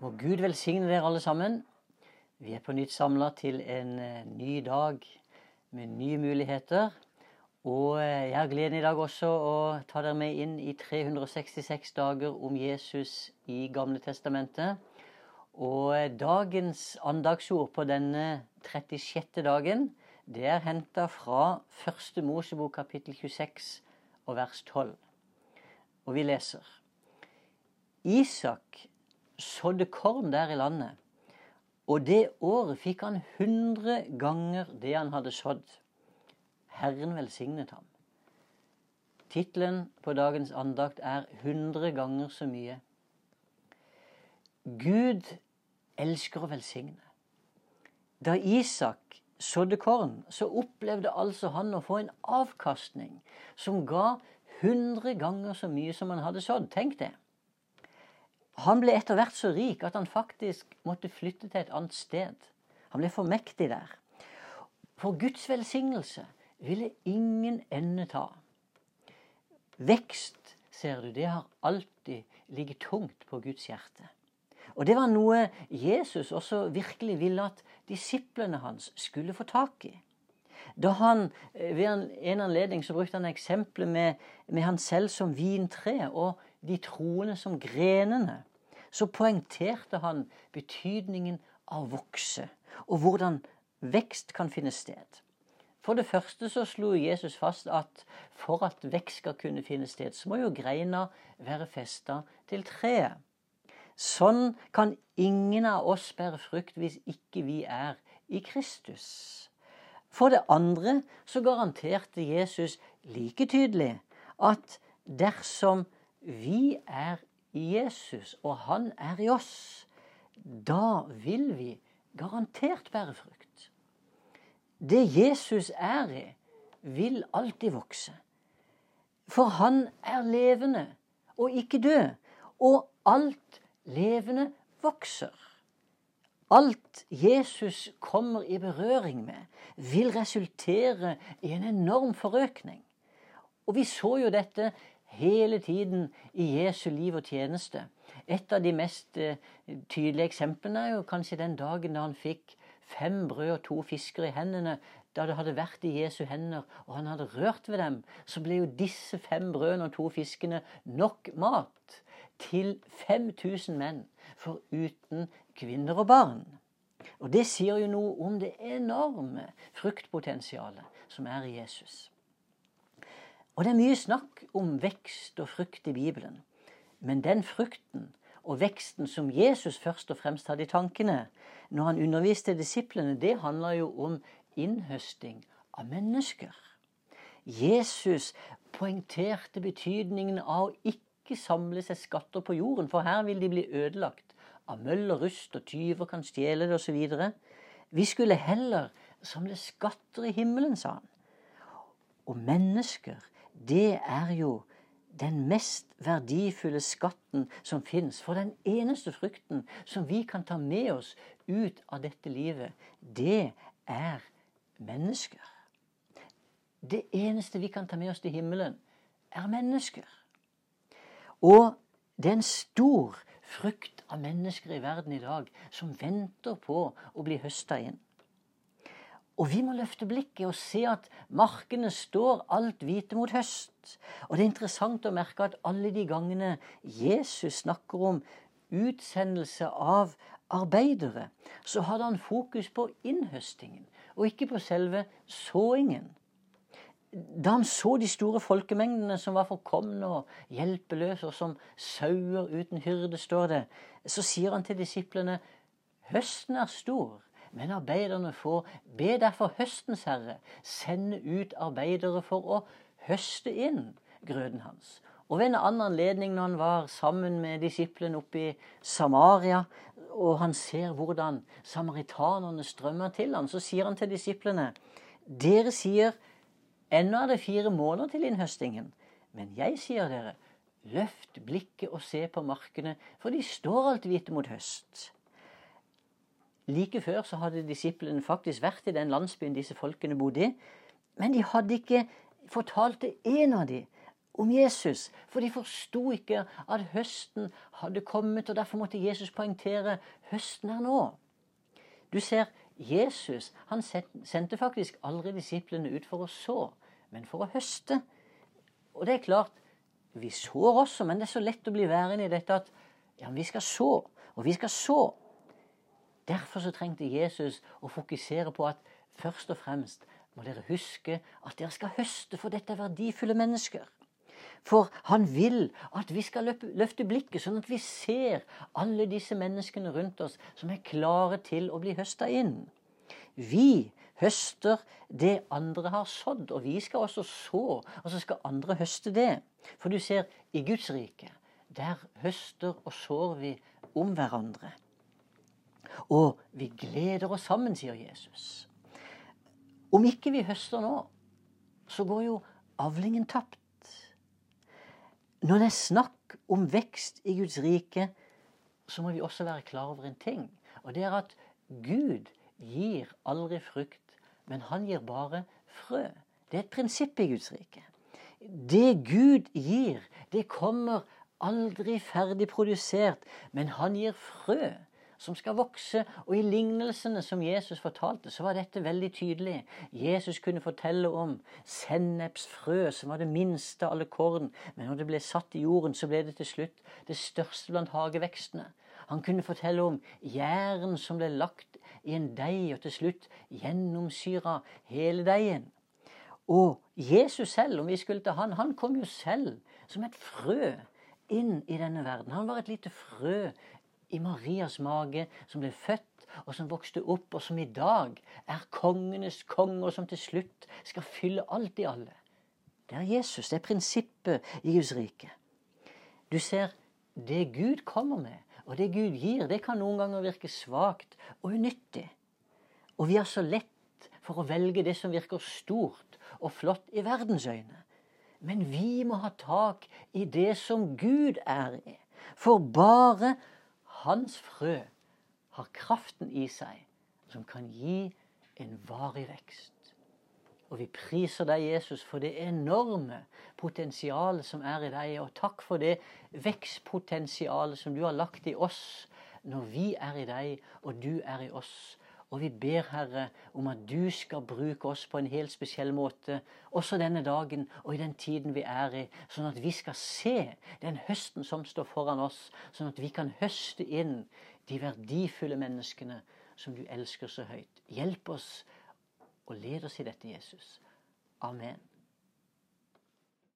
Må Gud velsigne dere alle sammen. Vi er på nytt samla til en eh, ny dag med nye muligheter. Og eh, jeg har gleden i dag også å ta dere med inn i 366 dager om Jesus i Gamle Testamentet. Og eh, dagens andagsord på denne 36. dagen, det er henta fra 1. Mosebok kapittel 26 og vers 12. Og vi leser. Isak sådde korn der i landet, og det året fikk han hundre ganger det han hadde sådd. Herren velsignet ham. Tittelen på dagens andakt er 'Hundre ganger så mye'. Gud elsker å velsigne. Da Isak sådde korn, så opplevde altså han å få en avkastning som ga hundre ganger så mye som han hadde sådd. Tenk det. Han ble etter hvert så rik at han faktisk måtte flytte til et annet sted. Han ble for mektig der. For Guds velsignelse ville ingen ende ta. Vekst, ser du, det har alltid ligget tungt på Guds hjerte. Og det var noe Jesus også virkelig ville at disiplene hans skulle få tak i. Da han, Ved en anledning så brukte han eksempelet med, med han selv som vintre og de troende som grenene så poengterte han betydningen av vokse, og hvordan vekst kan finne sted. For det første så slo Jesus fast at for at vekst skal kunne finne sted, så må jo greina være festa til treet. Sånn kan ingen av oss bære frukt hvis ikke vi er i Kristus. For det andre så garanterte Jesus like tydelig at dersom vi er i Jesus, og han er i oss, da vil vi garantert bære frukt. Det Jesus er i, vil alltid vokse. For han er levende og ikke død, og alt levende vokser. Alt Jesus kommer i berøring med, vil resultere i en enorm forøkning. Og vi så jo dette hele tiden i Jesu liv og tjeneste. Et av de mest uh, tydelige eksemplene er jo kanskje den dagen da han fikk fem brød og to fisker i hendene. Da det hadde vært i Jesu hender, og han hadde rørt ved dem, så ble jo disse fem brødene og to fiskene nok mat til 5000 menn, foruten kvinner og barn. Og det sier jo noe om det enorme fruktpotensialet som er i Jesus. Og det er mye snakk om vekst og frukt i Bibelen. Men den frukten og veksten som Jesus først og fremst hadde i tankene når han underviste disiplene, det handler jo om innhøsting av mennesker. Jesus poengterte betydningen av å ikke samle seg skatter på jorden, for her vil de bli ødelagt av møll og rust, og tyver kan stjele det osv. Vi skulle heller samle skatter i himmelen, sa han. Og mennesker det er jo den mest verdifulle skatten som fins. For den eneste frukten som vi kan ta med oss ut av dette livet, det er mennesker. Det eneste vi kan ta med oss til himmelen, er mennesker. Og det er en stor frukt av mennesker i verden i dag som venter på å bli høsta inn. Og vi må løfte blikket og se at markene står alt hvite mot høst. Og det er interessant å merke at alle de gangene Jesus snakker om utsendelse av arbeidere, så hadde han fokus på innhøstingen, og ikke på selve såingen. Da han så de store folkemengdene som var forkomne og hjelpeløse, og som sauer uten hyrde, står det, så sier han til disiplene høsten er stor, men arbeiderne får. Be derfor høstens herre sende ut arbeidere for å høste inn grøden hans. Og ved en annen anledning, når han var sammen med disiplene oppe i Samaria, og han ser hvordan samaritanerne strømmer til ham, så sier han til disiplene Dere sier ennå er det fire måneder til innhøstingen, men jeg sier dere, løft blikket og se på markene, for de står alt hvite mot høst. Like før så hadde disiplene faktisk vært i den landsbyen disse folkene bodde i. Men de hadde ikke fortalt til en av dem om Jesus. For de forsto ikke at høsten hadde kommet, og derfor måtte Jesus poengtere høsten er nå. Du ser, Jesus han sendte faktisk aldri disiplene ut for å så, men for å høste. Og det er klart, vi sår også, men det er så lett å bli værende i dette at ja, vi skal så, og vi skal så. Derfor så trengte Jesus å fokusere på at først og fremst må dere huske at dere skal høste, for dette er verdifulle mennesker. For han vil at vi skal løfte blikket, sånn at vi ser alle disse menneskene rundt oss som er klare til å bli høsta inn. Vi høster det andre har sådd, og vi skal også så, og så skal andre høste det. For du ser, i Guds rike, der høster og sår vi om hverandre. Og vi gleder oss sammen, sier Jesus. Om ikke vi høster nå, så går jo avlingen tapt. Når det er snakk om vekst i Guds rike, så må vi også være klar over en ting. Og det er at Gud gir aldri frukt, men han gir bare frø. Det er et prinsipp i Guds rike. Det Gud gir, det kommer aldri ferdig produsert, men han gir frø som skal vokse. Og i lignelsene som Jesus fortalte, så var dette veldig tydelig. Jesus kunne fortelle om sennepsfrø, som var det minste av alle korn. Men når det ble satt i jorden, så ble det til slutt det største blant hagevekstene. Han kunne fortelle om gjæren som ble lagt i en deig, og til slutt gjennomsyra hele deigen. Og Jesus selv, om vi skulle til han, han kom jo selv som et frø inn i denne verden. Han var et lite frø i Marias mage, som ble født, og som vokste opp, og som i dag er kongenes konge, og som til slutt skal fylle alt i alle. Det er Jesus. Det er prinsippet i Guds rike. Du ser, det Gud kommer med, og det Gud gir, det kan noen ganger virke svakt og unyttig. Og vi har så lett for å velge det som virker stort og flott i verdens øyne. Men vi må ha tak i det som Gud er i. For bare hans frø har kraften i seg som kan gi en varig vekst. Og vi priser deg, Jesus, for det enorme potensialet som er i deg. Og takk for det vekstpotensialet som du har lagt i oss når vi er i deg og du er i oss. Og vi ber, Herre, om at du skal bruke oss på en helt spesiell måte, også denne dagen og i den tiden vi er i, sånn at vi skal se den høsten som står foran oss, sånn at vi kan høste inn de verdifulle menneskene som du elsker så høyt. Hjelp oss og led oss i dette, Jesus. Amen.